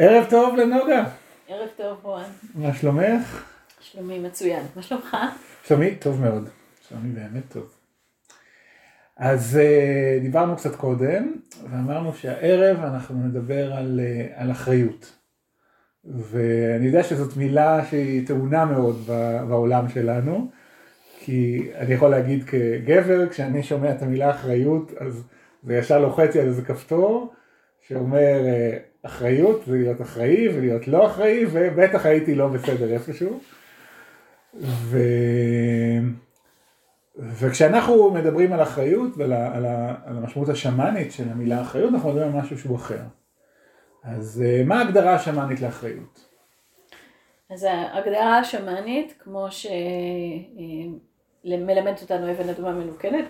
ערב טוב לנוגה. ערב טוב רוען. מה שלומך? שלומי מצוין. מה שלומך? שלומי טוב מאוד. שלומי באמת טוב. אז uh, דיברנו קצת קודם ואמרנו שהערב אנחנו נדבר על, uh, על אחריות. ואני יודע שזאת מילה שהיא טעונה מאוד בעולם שלנו, כי אני יכול להגיד כגבר, כשאני שומע את המילה אחריות, אז זה ישר לוחץ לי על איזה כפתור, שאומר אה, אחריות זה להיות אחראי ולהיות לא אחראי, ובטח הייתי לא בסדר איפשהו. ו... וכשאנחנו מדברים על אחריות ועל על המשמעות השמאנית של המילה אחריות, אנחנו מדברים על משהו שהוא אחר. אז אה, מה ההגדרה השמאנית לאחריות? אז ההגדרה השמאנית, כמו שמלמדת אותנו אבן אדומה מנוקנת,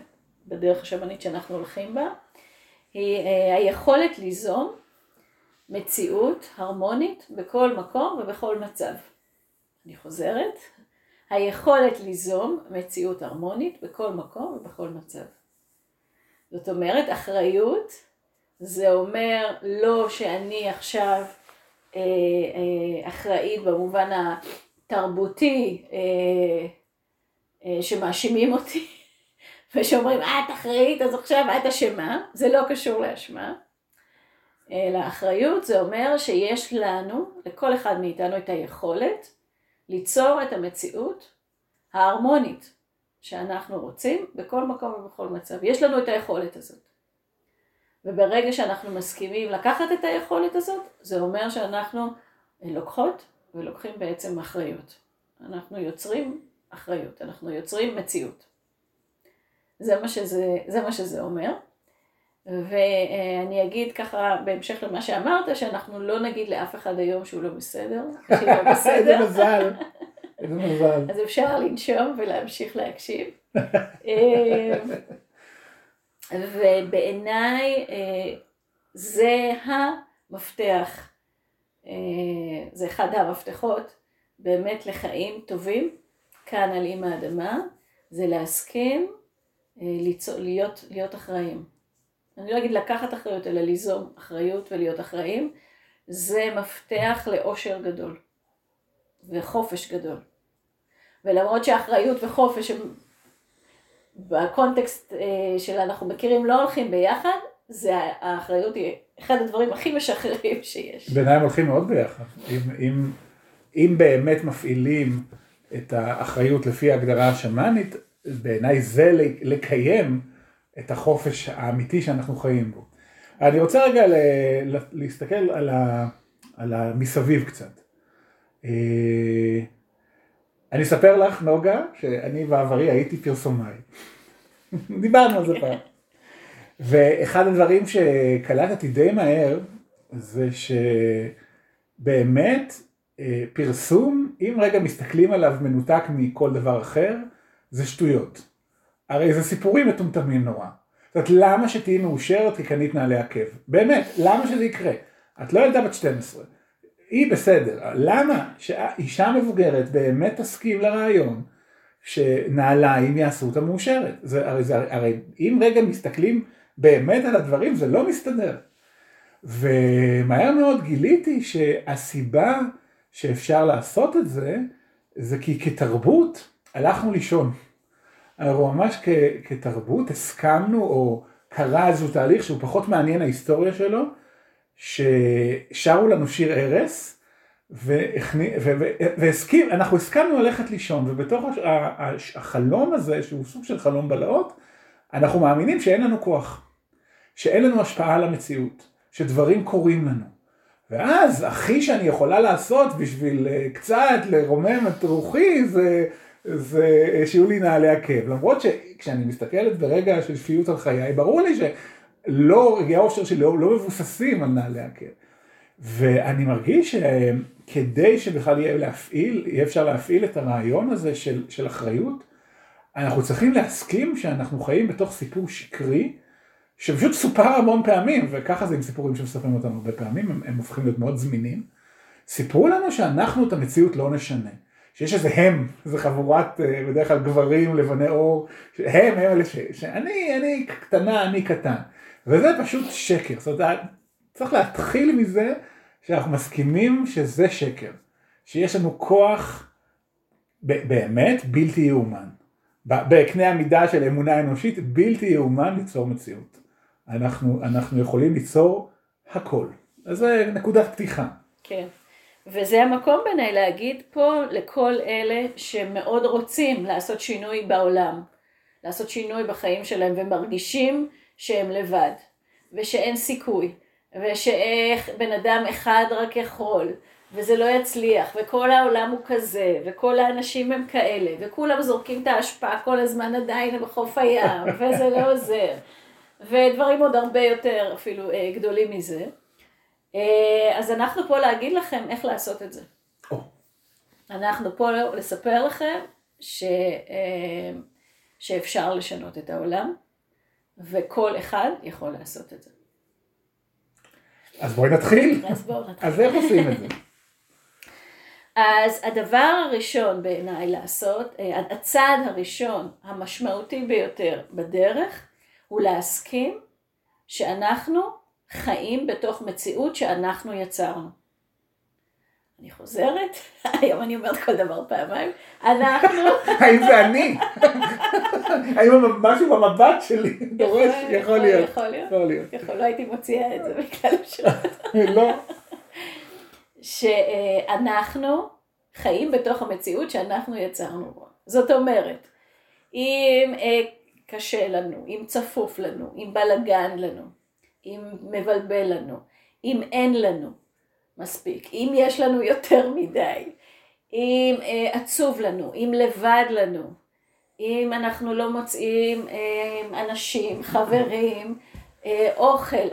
בדרך השמאנית שאנחנו הולכים בה, היא אה, היכולת ליזום מציאות הרמונית בכל מקום ובכל מצב. אני חוזרת, היכולת ליזום מציאות הרמונית בכל מקום ובכל מצב. זאת אומרת, אחריות זה אומר לא שאני עכשיו אה, אה, אחראית במובן התרבותי אה, אה, שמאשימים אותי ושאומרים את אחראית אז עכשיו את אשמה, זה לא קשור לאשמה. אלא אחריות זה אומר שיש לנו, לכל אחד מאיתנו את היכולת ליצור את המציאות ההרמונית שאנחנו רוצים בכל מקום ובכל מצב. יש לנו את היכולת הזאת. וברגע שאנחנו מסכימים לקחת את היכולת הזאת, זה אומר שאנחנו לוקחות ולוקחים בעצם אחריות. אנחנו יוצרים אחריות, אנחנו יוצרים מציאות. זה מה שזה, זה מה שזה אומר. ואני אגיד ככה בהמשך למה שאמרת, שאנחנו לא נגיד לאף אחד היום שהוא לא בסדר, שהיא לא בסדר. איזה מזל, איזה מזל. אז אפשר לנשום ולהמשיך להקשיב. אמ, ובעיניי אה, זה המפתח, אה, זה אחד המפתחות באמת לחיים טובים כאן על אימא האדמה, זה להסכים אה, להיות, להיות אחראים. אני לא אגיד לקחת אחריות, אלא ליזום אחריות ולהיות אחראים, זה מפתח לאושר גדול וחופש גדול. ולמרות שאחריות וחופש הם בקונטקסט אה, של אנחנו מכירים לא הולכים ביחד, זה האחריות היא אחד הדברים הכי משחררים שיש. בעיניי הם הולכים מאוד ביחד. אם, אם, אם באמת מפעילים את האחריות לפי ההגדרה השמאנית, בעיניי זה לקיים את החופש האמיתי שאנחנו חיים בו. אני רוצה רגע להסתכל על, ה, על המסביב קצת. אה, אני אספר לך, נוגה, שאני בעברי הייתי פרסומאי. דיברנו על זה פעם. ואחד הדברים שקלטתי די מהר, זה שבאמת אה, פרסום, אם רגע מסתכלים עליו מנותק מכל דבר אחר, זה שטויות. הרי זה סיפורים מטומטמים נורא. זאת אומרת, למה שתהיי מאושרת כי קנית נעלי עקב? באמת, למה שזה יקרה? את לא ילדה בת 12, היא בסדר, למה שאישה מבוגרת באמת תסכים לרעיון שנעליים יעשו אותה מאושרת? זה, הרי, זה, הרי אם רגע מסתכלים באמת על הדברים זה לא מסתדר. ומהר מאוד גיליתי שהסיבה שאפשר לעשות את זה, זה כי כתרבות הלכנו לישון. אנחנו ממש כ- כתרבות הסכמנו או קרה איזשהו תהליך שהוא פחות מעניין ההיסטוריה שלו, ששרו לנו שיר ערש והסכים, אנחנו הסכמנו ללכת לישון ובתוך החלום הזה שהוא סוג של חלום בלהות אנחנו מאמינים שאין לנו כוח, שאין לנו השפעה על המציאות, שדברים קורים לנו. ואז הכי שאני יכולה לעשות בשביל אה, קצת לרומם את רוחי זה זה שיהיו לי נעלי עקב. למרות שכשאני מסתכלת ברגע של שפיות על חיי, ברור לי שלא, רגעי האושר שלי לא, לא מבוססים על נעלי עקב. ואני מרגיש שכדי שבכלל יהיה להפעיל, יהיה אפשר להפעיל את הרעיון הזה של, של אחריות, אנחנו צריכים להסכים שאנחנו חיים בתוך סיפור שקרי, שפשוט סופר המון פעמים, וככה זה עם סיפורים שמספרים אותנו הרבה פעמים, הם, הם הופכים להיות מאוד זמינים. סיפרו לנו שאנחנו את המציאות לא נשנה. שיש איזה הם, איזה חבורת אה, בדרך כלל גברים לבני עור, הם הם אלה ש... שאני, אני קטנה, אני קטן. וזה פשוט שקר. זאת אומרת, צריך להתחיל מזה שאנחנו מסכימים שזה שקר, שיש לנו כוח באמת בלתי יאומן, בקנה המידה של אמונה אנושית בלתי יאומן ליצור מציאות. אנחנו, אנחנו יכולים ליצור הכל. אז זה נקודת פתיחה. כן. וזה המקום בעיניי להגיד פה לכל אלה שמאוד רוצים לעשות שינוי בעולם, לעשות שינוי בחיים שלהם ומרגישים שהם לבד, ושאין סיכוי, ושאיך בן אדם אחד רק יכול, וזה לא יצליח, וכל העולם הוא כזה, וכל האנשים הם כאלה, וכולם זורקים את ההשפעה כל הזמן עדיין בחוף הים, וזה לא עוזר, ודברים עוד הרבה יותר אפילו אה, גדולים מזה. אה, אז אנחנו פה להגיד לכם איך לעשות את זה. Oh. אנחנו פה לספר לכם ש, אה, שאפשר לשנות את העולם, וכל אחד יכול לעשות את זה. אז בואי נתחיל. אז בואו נתחיל. אז איך עושים את זה? אז הדבר הראשון בעיניי לעשות, אה, הצעד הראשון המשמעותי ביותר בדרך, הוא להסכים שאנחנו חיים בתוך מציאות שאנחנו יצרנו. אני חוזרת, היום אני אומרת כל דבר פעמיים, אנחנו... האם זה אני? האם משהו במבט שלי דורש? יכול להיות. יכול להיות. יכול, לא הייתי מוציאה את זה בכלל אפשרות. לא. שאנחנו חיים בתוך המציאות שאנחנו יצרנו בו. זאת אומרת, אם אה, קשה לנו, אם צפוף לנו, אם בלגן לנו, אם מבלבל לנו, אם אין לנו מספיק, אם יש לנו יותר מדי, אם אה, עצוב לנו, אם לבד לנו, אם אנחנו לא מוצאים אה, אנשים, חברים, אה, אוכל,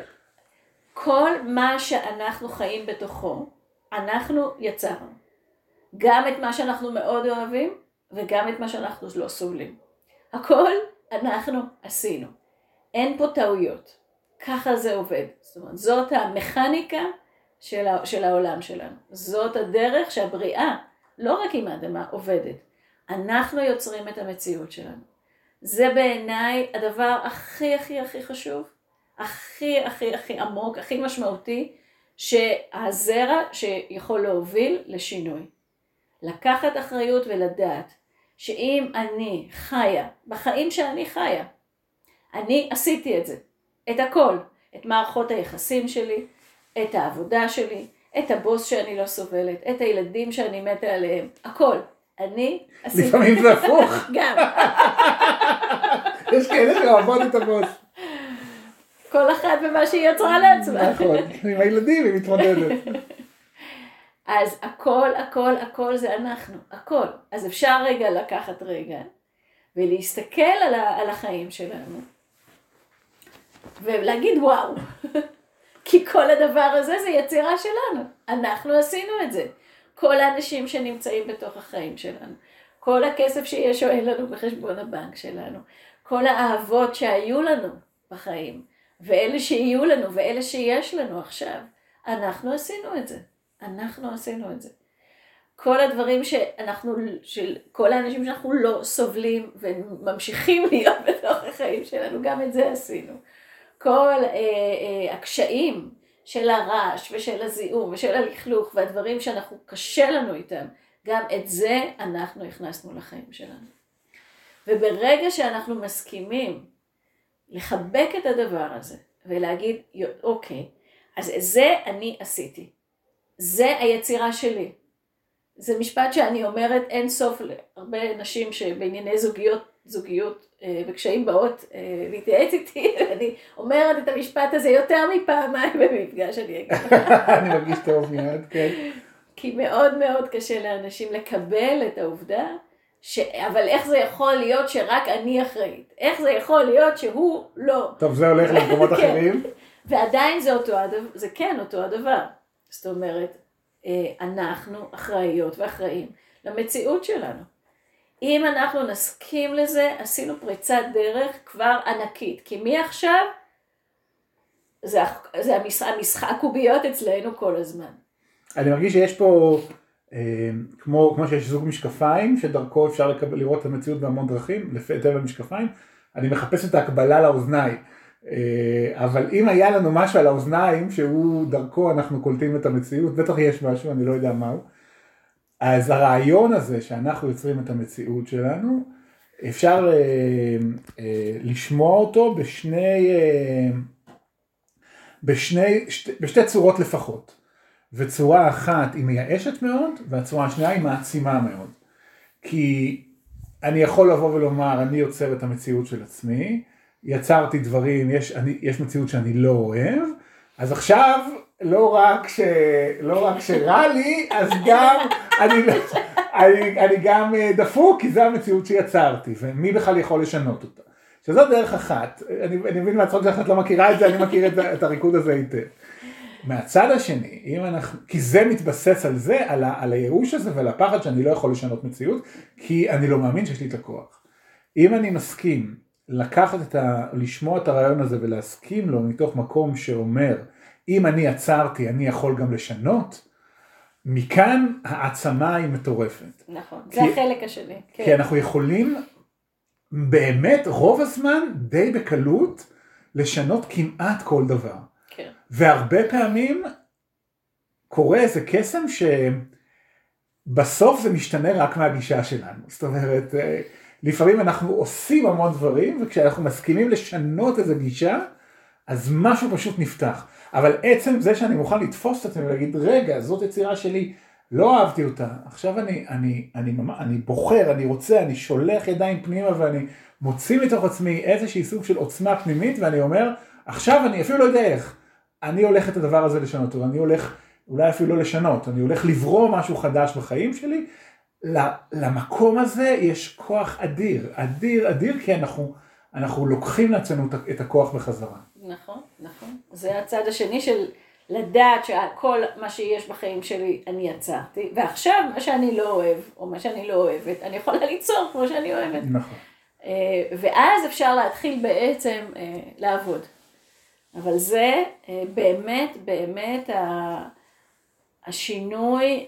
כל מה שאנחנו חיים בתוכו, אנחנו יצרנו. גם את מה שאנחנו מאוד אוהבים וגם את מה שאנחנו לא סובלים. הכל אנחנו עשינו. אין פה טעויות. ככה זה עובד. זאת אומרת, זאת המכניקה של, של העולם שלנו. זאת הדרך שהבריאה, לא רק עם האדמה, עובדת. אנחנו יוצרים את המציאות שלנו. זה בעיניי הדבר הכי הכי הכי חשוב, הכי הכי הכי עמוק, הכי משמעותי, שהזרע שיכול להוביל לשינוי. לקחת אחריות ולדעת שאם אני חיה, בחיים שאני חיה, אני עשיתי את זה, את הכל, את מערכות היחסים שלי, את העבודה שלי, את הבוס שאני לא סובלת, את הילדים שאני מתה עליהם, הכל. אני עשיתי... לפעמים זה הפוך. גם. יש כאלה שאוהבות את הבוס. כל אחת במה שהיא יצרה לעצמה. נכון, עם הילדים היא מתמודדת. אז הכל, הכל, הכל זה אנחנו, הכל. אז אפשר רגע לקחת רגע ולהסתכל על, ה, על החיים שלנו ולהגיד וואו, כי כל הדבר הזה זה יצירה שלנו, אנחנו עשינו את זה. כל האנשים שנמצאים בתוך החיים שלנו, כל הכסף שיש או אין לנו בחשבון הבנק שלנו, כל האהבות שהיו לנו בחיים, ואלה שיהיו לנו ואלה שיש לנו עכשיו, אנחנו עשינו את זה. אנחנו עשינו את זה. כל הדברים שאנחנו, של כל האנשים שאנחנו לא סובלים וממשיכים להיות בתוך החיים שלנו, גם את זה עשינו. כל אה, אה, הקשיים של הרעש ושל הזיהום ושל הלכלוך והדברים שאנחנו, קשה לנו איתם, גם את זה אנחנו הכנסנו לחיים שלנו. וברגע שאנחנו מסכימים לחבק את הדבר הזה ולהגיד, אוקיי, אז זה אני עשיתי. זה היצירה שלי. זה משפט שאני אומרת אין סוף להרבה נשים שבענייני זוגיות, זוגיות אה, וקשיים באות אה, להתייעץ איתי, אני אומרת את המשפט הזה יותר מפעמיים במפגש, אני אגיד. אני מרגיש טוב מיד, כן. כי מאוד מאוד קשה לאנשים לקבל את העובדה, ש... אבל איך זה יכול להיות שרק אני אחראית? איך זה יכול להיות שהוא לא? טוב, זה הולך למקומות כן. אחרים. ועדיין זה אותו הדבר, זה כן אותו הדבר. זאת אומרת, אה, אנחנו אחראיות ואחראים למציאות שלנו. אם אנחנו נסכים לזה, עשינו פריצת דרך כבר ענקית. כי מעכשיו, זה, זה המשחק, המשחק קוביות אצלנו כל הזמן. אני מרגיש שיש פה, אה, כמו, כמו שיש זוג משקפיים, שדרכו אפשר לקבל, לראות את המציאות בהמון דרכים, לפי טבע המשקפיים, אני מחפש את ההקבלה לאוזניים. אה, אבל אם היה לנו משהו על האוזניים שהוא דרכו אנחנו קולטים את המציאות, בטח יש משהו, אני לא יודע מהו. אז הרעיון הזה שאנחנו יוצרים את המציאות שלנו, אפשר אה, אה, לשמוע אותו בשני, אה, בשני, שתי, בשתי צורות לפחות. וצורה אחת היא מייאשת מאוד, והצורה השנייה היא מעצימה מאוד. כי אני יכול לבוא ולומר, אני יוצר את המציאות של עצמי, יצרתי דברים, יש, אני, יש מציאות שאני לא אוהב, אז עכשיו לא רק, ש, לא רק שרע לי, אז גם אני, אני, אני גם אה, דפוק, כי זו המציאות שיצרתי, ומי בכלל יכול לשנות אותה. שזו דרך אחת, אני, אני מבין מהצחוק שלך את לא מכירה את זה, אני מכיר את, את הריקוד הזה היטב. מהצד השני, אם אנחנו, כי זה מתבסס על זה, על, ה, על הייאוש הזה ועל הפחד שאני לא יכול לשנות מציאות, כי אני לא מאמין שיש לי את הכוח. אם אני מסכים לקחת את ה... לשמוע את הרעיון הזה ולהסכים לו מתוך מקום שאומר, אם אני עצרתי אני יכול גם לשנות, מכאן העצמה היא מטורפת. נכון, כי, זה החלק השני. כן. כי אנחנו יכולים באמת רוב הזמן די בקלות לשנות כמעט כל דבר. כן. והרבה פעמים קורה איזה קסם שבסוף זה משתנה רק מהגישה שלנו. זאת אומרת, אה, לפעמים אנחנו עושים המון דברים, וכשאנחנו מסכימים לשנות איזה גישה, אז משהו פשוט נפתח. אבל עצם זה שאני מוכן לתפוס את עצמי ולהגיד, רגע, זאת יצירה שלי, לא אהבתי אותה, עכשיו אני, אני, אני, אני, אני בוחר, אני רוצה, אני שולח ידיים פנימה ואני מוציא מתוך עצמי איזושהי סוג של עוצמה פנימית ואני אומר, עכשיו אני אפילו לא יודע איך, אני הולך את הדבר הזה לשנות אותו, אני הולך אולי אפילו לא לשנות, אני הולך לברוא משהו חדש בחיים שלי, למקום הזה יש כוח אדיר, אדיר, אדיר, כי אנחנו, אנחנו לוקחים לעצמנו את הכוח בחזרה. נכון, נכון. זה הצד השני של לדעת שכל מה שיש בחיים שלי אני יצרתי, ועכשיו מה שאני לא אוהב, או מה שאני לא אוהבת, אני יכולה ליצור כמו שאני אוהבת. נכון. אה, ואז אפשר להתחיל בעצם אה, לעבוד. אבל זה אה, באמת, באמת השינוי,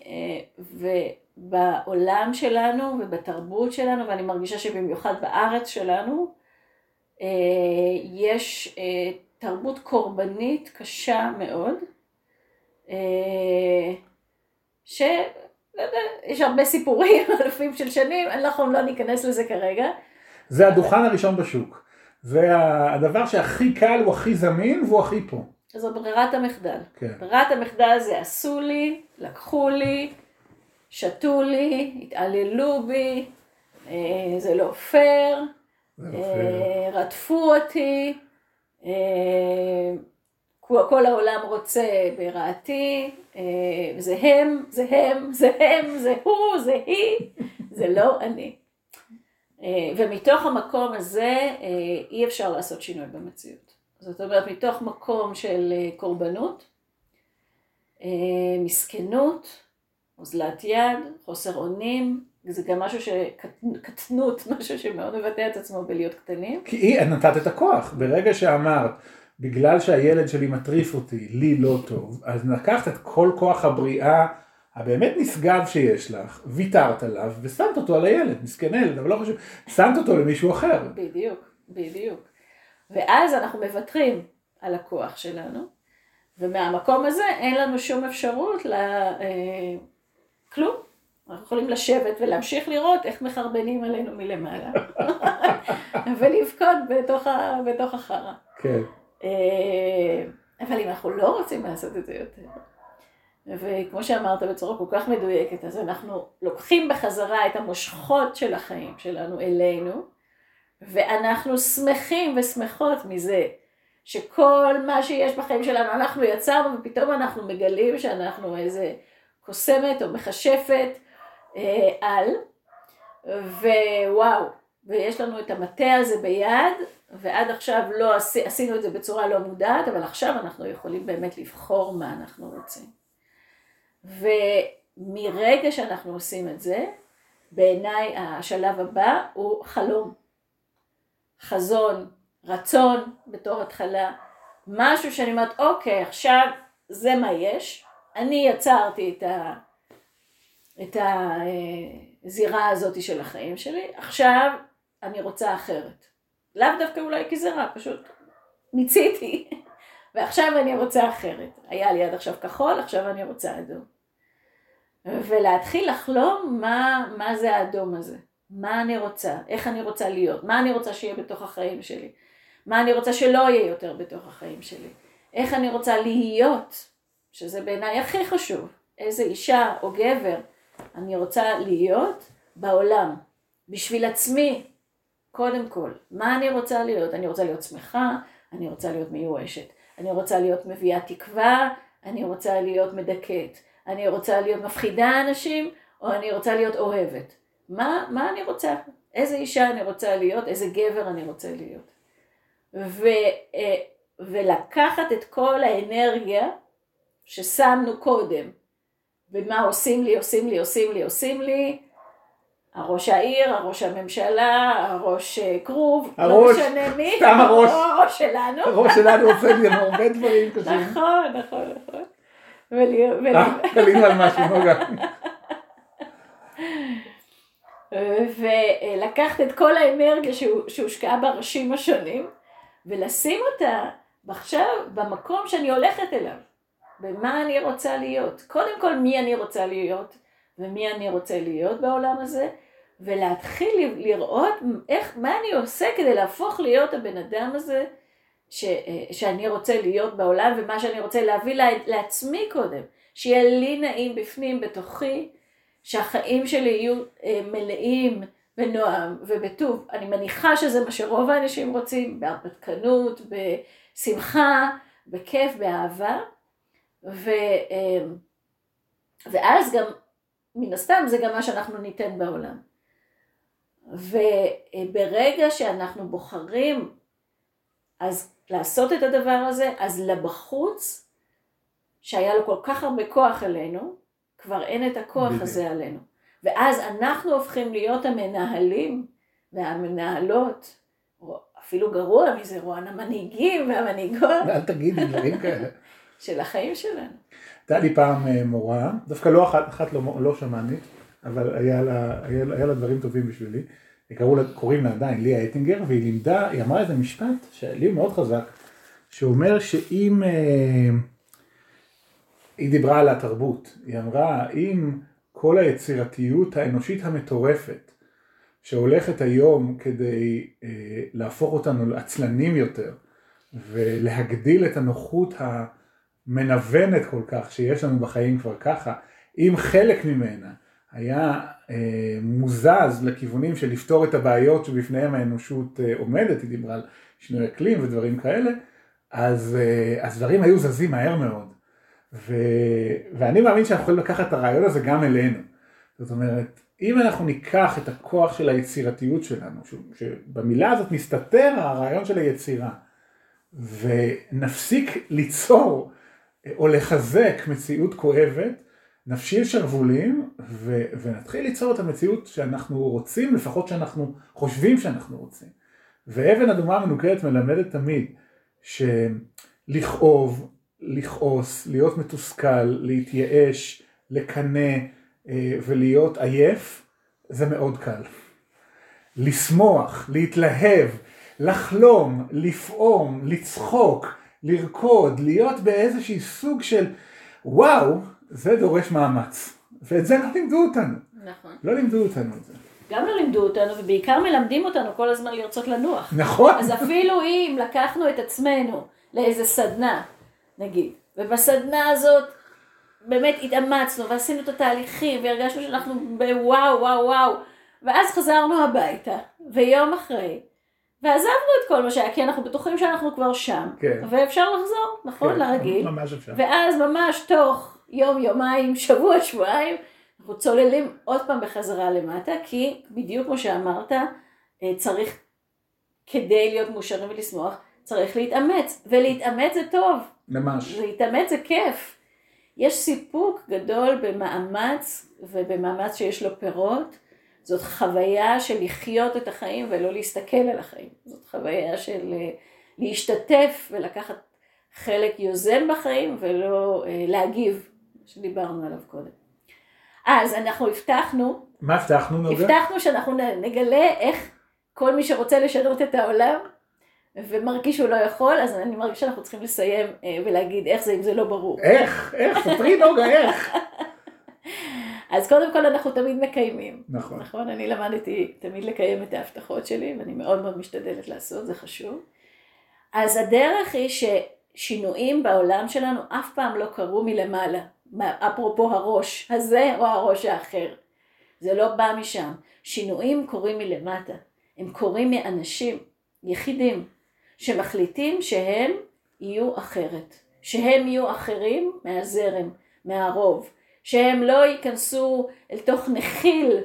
ובעולם שלנו ובתרבות שלנו, ואני מרגישה שבמיוחד בארץ שלנו, יש תרבות קורבנית קשה מאוד, שיש הרבה סיפורים, אלפים של שנים, אנחנו לא ניכנס לזה כרגע. זה הדוכן הראשון בשוק. זה הדבר שהכי קל, הוא הכי זמין והוא הכי פה. זו ברירת המחדל. כן. ברירת המחדל זה עשו לי, לקחו לי, שתו לי, התעללו בי, אה, זה לא פייר, לא אה, רדפו אותי, אה, כל העולם רוצה ברעתי, זה הם, זה הם, זה הם, זה הוא, זה היא, זה לא אני. אה, ומתוך המקום הזה אה, אי אפשר לעשות שינוי במציאות. זאת אומרת, מתוך מקום של אה, קורבנות, מסכנות, אוזלת יד, חוסר אונים, זה גם משהו שקטנות, משהו שמאוד מבטא את עצמו בלהיות קטנים. כי היא, נתת את הכוח, ברגע שאמרת, בגלל שהילד שלי מטריף אותי, לי לא טוב, אז לקחת את כל כוח הבריאה הבאמת נשגב שיש לך, ויתרת עליו ושמת אותו על הילד, מסכן ילד, אבל לא חשוב, שמת אותו למישהו אחר. בדיוק, בדיוק. ואז אנחנו מוותרים על הכוח שלנו, ומהמקום הזה אין לנו שום אפשרות לכלום. אה, אנחנו יכולים לשבת ולהמשיך לראות איך מחרבנים עלינו מלמעלה, ולבכות בתוך, בתוך החרא. כן. אה, אבל אם אנחנו לא רוצים לעשות את זה יותר, וכמו שאמרת בצורה כל כך מדויקת, אז אנחנו לוקחים בחזרה את המושכות של החיים שלנו אלינו, ואנחנו שמחים ושמחות מזה שכל מה שיש בחיים שלנו אנחנו יצרנו, ופתאום אנחנו מגלים שאנחנו איזה קוסמת או מכשפת על, ווואו, ויש לנו את המטה הזה ביד, ועד עכשיו לא עשינו את זה בצורה לא מודעת, אבל עכשיו אנחנו יכולים באמת לבחור מה אנחנו רוצים. ומרגע שאנחנו עושים את זה, בעיניי השלב הבא הוא חלום, חזון, רצון בתור התחלה, משהו שאני אומרת, אוקיי, עכשיו זה מה יש, אני יצרתי את, ה, את הזירה הזאת של החיים שלי, עכשיו אני רוצה אחרת. לאו דווקא אולי רע, פשוט מיציתי, ועכשיו אני רוצה אחרת. היה לי עד עכשיו כחול, עכשיו אני רוצה אדום. ולהתחיל לחלום מה, מה זה האדום הזה, מה אני רוצה, איך אני רוצה להיות, מה אני רוצה שיהיה בתוך החיים שלי, מה אני רוצה שלא יהיה יותר בתוך החיים שלי, איך אני רוצה להיות, שזה בעיניי הכי חשוב, איזה אישה או גבר אני רוצה להיות בעולם, בשביל עצמי, קודם כל, מה אני רוצה להיות? אני רוצה להיות שמחה, אני רוצה להיות מיואשת, אני רוצה להיות מביאה תקווה, אני רוצה להיות מדכאת, אני רוצה להיות מפחידה אנשים, או אני רוצה להיות אוהבת. מה, מה אני רוצה? איזה אישה אני רוצה להיות, איזה גבר אני רוצה להיות. ו, אה, ולקחת את כל האנרגיה ששמנו קודם, ומה עושים לי, עושים לי, עושים לי, עושים לי, הראש העיר, הראש הממשלה, הראש אה, כרוב, לא משנה מי, סתם הראש. הראש שלנו. הראש שלנו עושה לי הרבה דברים קשים. נכון, נכון, נכון. ול- אה, על משהו, נוגה. ולקחת את כל האנרגיה שהושקעה בראשים השונים, ולשים אותה עכשיו במקום שאני הולכת אליו, במה אני רוצה להיות. קודם כל מי אני רוצה להיות, ומי אני רוצה להיות בעולם הזה, ולהתחיל לראות איך, מה אני עושה כדי להפוך להיות הבן אדם הזה ש, שאני רוצה להיות בעולם, ומה שאני רוצה להביא לה- לעצמי קודם. שיהיה לי נעים בפנים, בתוכי, שהחיים שלי יהיו אה, מלאים בנועם ובטוב. אני מניחה שזה מה שרוב האנשים רוצים, בהרפתקנות, בשמחה, בכיף, באהבה. ו, אה, ואז גם, מן הסתם, זה גם מה שאנחנו ניתן בעולם. וברגע שאנחנו בוחרים אז לעשות את הדבר הזה, אז לבחוץ, שהיה לו כל כך הרבה כוח אלינו, כבר אין את הכוח בדיוק. הזה עלינו. ואז אנחנו הופכים להיות המנהלים והמנהלות, או אפילו גרוע מזה, רואן המנהיגים והמנהיגות אל תגידי דברים כאלה. של החיים שלנו. הייתה לי פעם אה, מורה, דווקא לא אחת, אחת לא, לא שמעתי, אבל היה לה, היה, היה לה דברים טובים בשבילי. קראו לה, קוראים לה עדיין ליה אטינגר, והיא לימדה, היא אמרה איזה משפט שלי מאוד חזק, שאומר שאם, אה, היא דיברה על התרבות, היא אמרה אם כל היצירתיות האנושית המטורפת שהולכת היום כדי אה, להפוך אותנו לעצלנים יותר ולהגדיל את הנוחות המנוונת כל כך שיש לנו בחיים כבר ככה, אם חלק ממנה היה אה, מוזז לכיוונים של לפתור את הבעיות שבפניהם האנושות אה, עומדת, היא דיברה על שינוי אקלים ודברים כאלה, אז, אה, אז דברים היו זזים מהר מאוד. ו, ואני מאמין שאנחנו יכולים לקחת את הרעיון הזה גם אלינו. זאת אומרת, אם אנחנו ניקח את הכוח של היצירתיות שלנו, ש- שבמילה הזאת מסתתר הרעיון של היצירה, ונפסיק ליצור או לחזק מציאות כואבת, נפשיל שרוולים ו- ונתחיל ליצור את המציאות שאנחנו רוצים, לפחות שאנחנו חושבים שאנחנו רוצים. ואבן אדומה מנוכרת מלמדת תמיד שלכאוב, לכעוס, להיות מתוסכל, להתייאש, לקנא אה, ולהיות עייף, זה מאוד קל. לשמוח, להתלהב, לחלום, לפעום, לצחוק, לרקוד, להיות באיזשהי סוג של וואו, זה דורש מאמץ. ואת זה לא לימדו אותנו. נכון. לא לימדו אותנו את זה. גם לא לימדו אותנו, ובעיקר מלמדים אותנו כל הזמן לרצות לנוח. נכון. אז אפילו אם לקחנו את עצמנו לאיזה סדנה, נגיד, ובסדנה הזאת באמת התאמצנו ועשינו את התהליכים והרגשנו שאנחנו בוואו וואו וואו, ואז חזרנו הביתה, ויום אחרי, ועזבנו את כל מה שהיה, כי אנחנו בטוחים שאנחנו כבר שם, כן. ואפשר לחזור, נכון, כן, לרגיל, ממש אפשר. ואז ממש תוך יום, יומיים, שבוע, שבועיים, אנחנו צוללים עוד פעם בחזרה למטה, כי בדיוק כמו שאמרת, אה, צריך, כדי להיות מאושרים ולשמוח, צריך להתאמץ, ולהתאמץ זה טוב, ממש. להתאמץ זה כיף. יש סיפוק גדול במאמץ, ובמאמץ שיש לו פירות, זאת חוויה של לחיות את החיים ולא להסתכל על החיים. זאת חוויה של אה, להשתתף ולקחת חלק יוזם בחיים ולא אה, להגיב, שדיברנו עליו קודם. אז אנחנו הבטחנו, מה הבטחנו נוגה? הבטחנו שאנחנו נגלה איך כל מי שרוצה לשנות את העולם ומרגיש שהוא לא יכול, אז אני מרגיש שאנחנו צריכים לסיים אה, ולהגיד איך זה אם זה לא ברור. איך? איך? ספרי נוגה, איך? אז קודם כל אנחנו תמיד מקיימים. נכון. נכון? אני למדתי תמיד לקיים את ההבטחות שלי, ואני מאוד מאוד משתדלת לעשות, זה חשוב. אז הדרך היא ששינויים בעולם שלנו אף פעם לא קרו מלמעלה. אפרופו הראש הזה או הראש האחר. זה לא בא משם. שינויים קורים מלמטה. הם קורים מאנשים, יחידים, שמחליטים שהם יהיו אחרת. שהם יהיו אחרים מהזרם, מהרוב. שהם לא ייכנסו אל תוך נחיל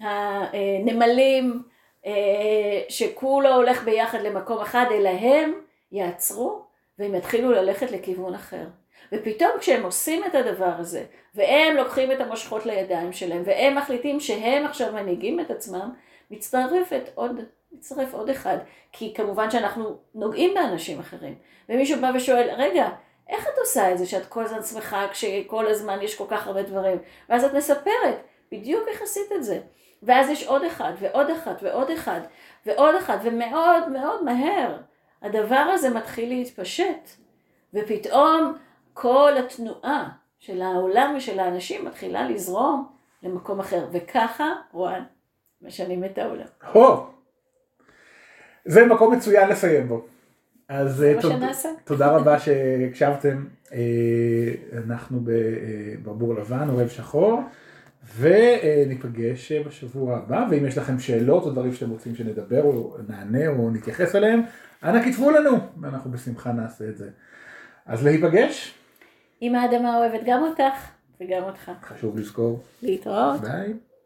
הנמלים אה, שכולו הולך ביחד למקום אחד, אלא הם יעצרו והם יתחילו ללכת לכיוון אחר. ופתאום כשהם עושים את הדבר הזה, והם לוקחים את המושכות לידיים שלהם, והם מחליטים שהם עכשיו מנהיגים את עצמם, מצטרפת עוד, מצטרף עוד אחד. כי כמובן שאנחנו נוגעים באנשים אחרים. ומישהו בא ושואל, רגע, איך את עושה את זה שאת כל הזמן שמחה כשכל הזמן יש כל כך הרבה דברים? ואז את מספרת בדיוק איך עשית את זה. ואז יש עוד אחד ועוד אחד ועוד אחד ועוד אחד ומאוד מאוד מהר הדבר הזה מתחיל להתפשט ופתאום כל התנועה של העולם ושל האנשים מתחילה לזרום למקום אחר וככה רואן משנים את העולם. הו, זה מקום מצוין לסיים בו. אז. שנעשה. תודה רבה שהקשבתם, אה, אנחנו בברבור לבן, אוהב שחור, וניפגש בשבוע הבא, ואם יש לכם שאלות או דברים שאתם רוצים שנדבר או נענה או נתייחס אליהם, אנא כתבו לנו, ואנחנו בשמחה נעשה את זה. אז להיפגש. אם האדמה אוהבת גם אותך וגם אותך. חשוב לזכור. להתראות. ביי.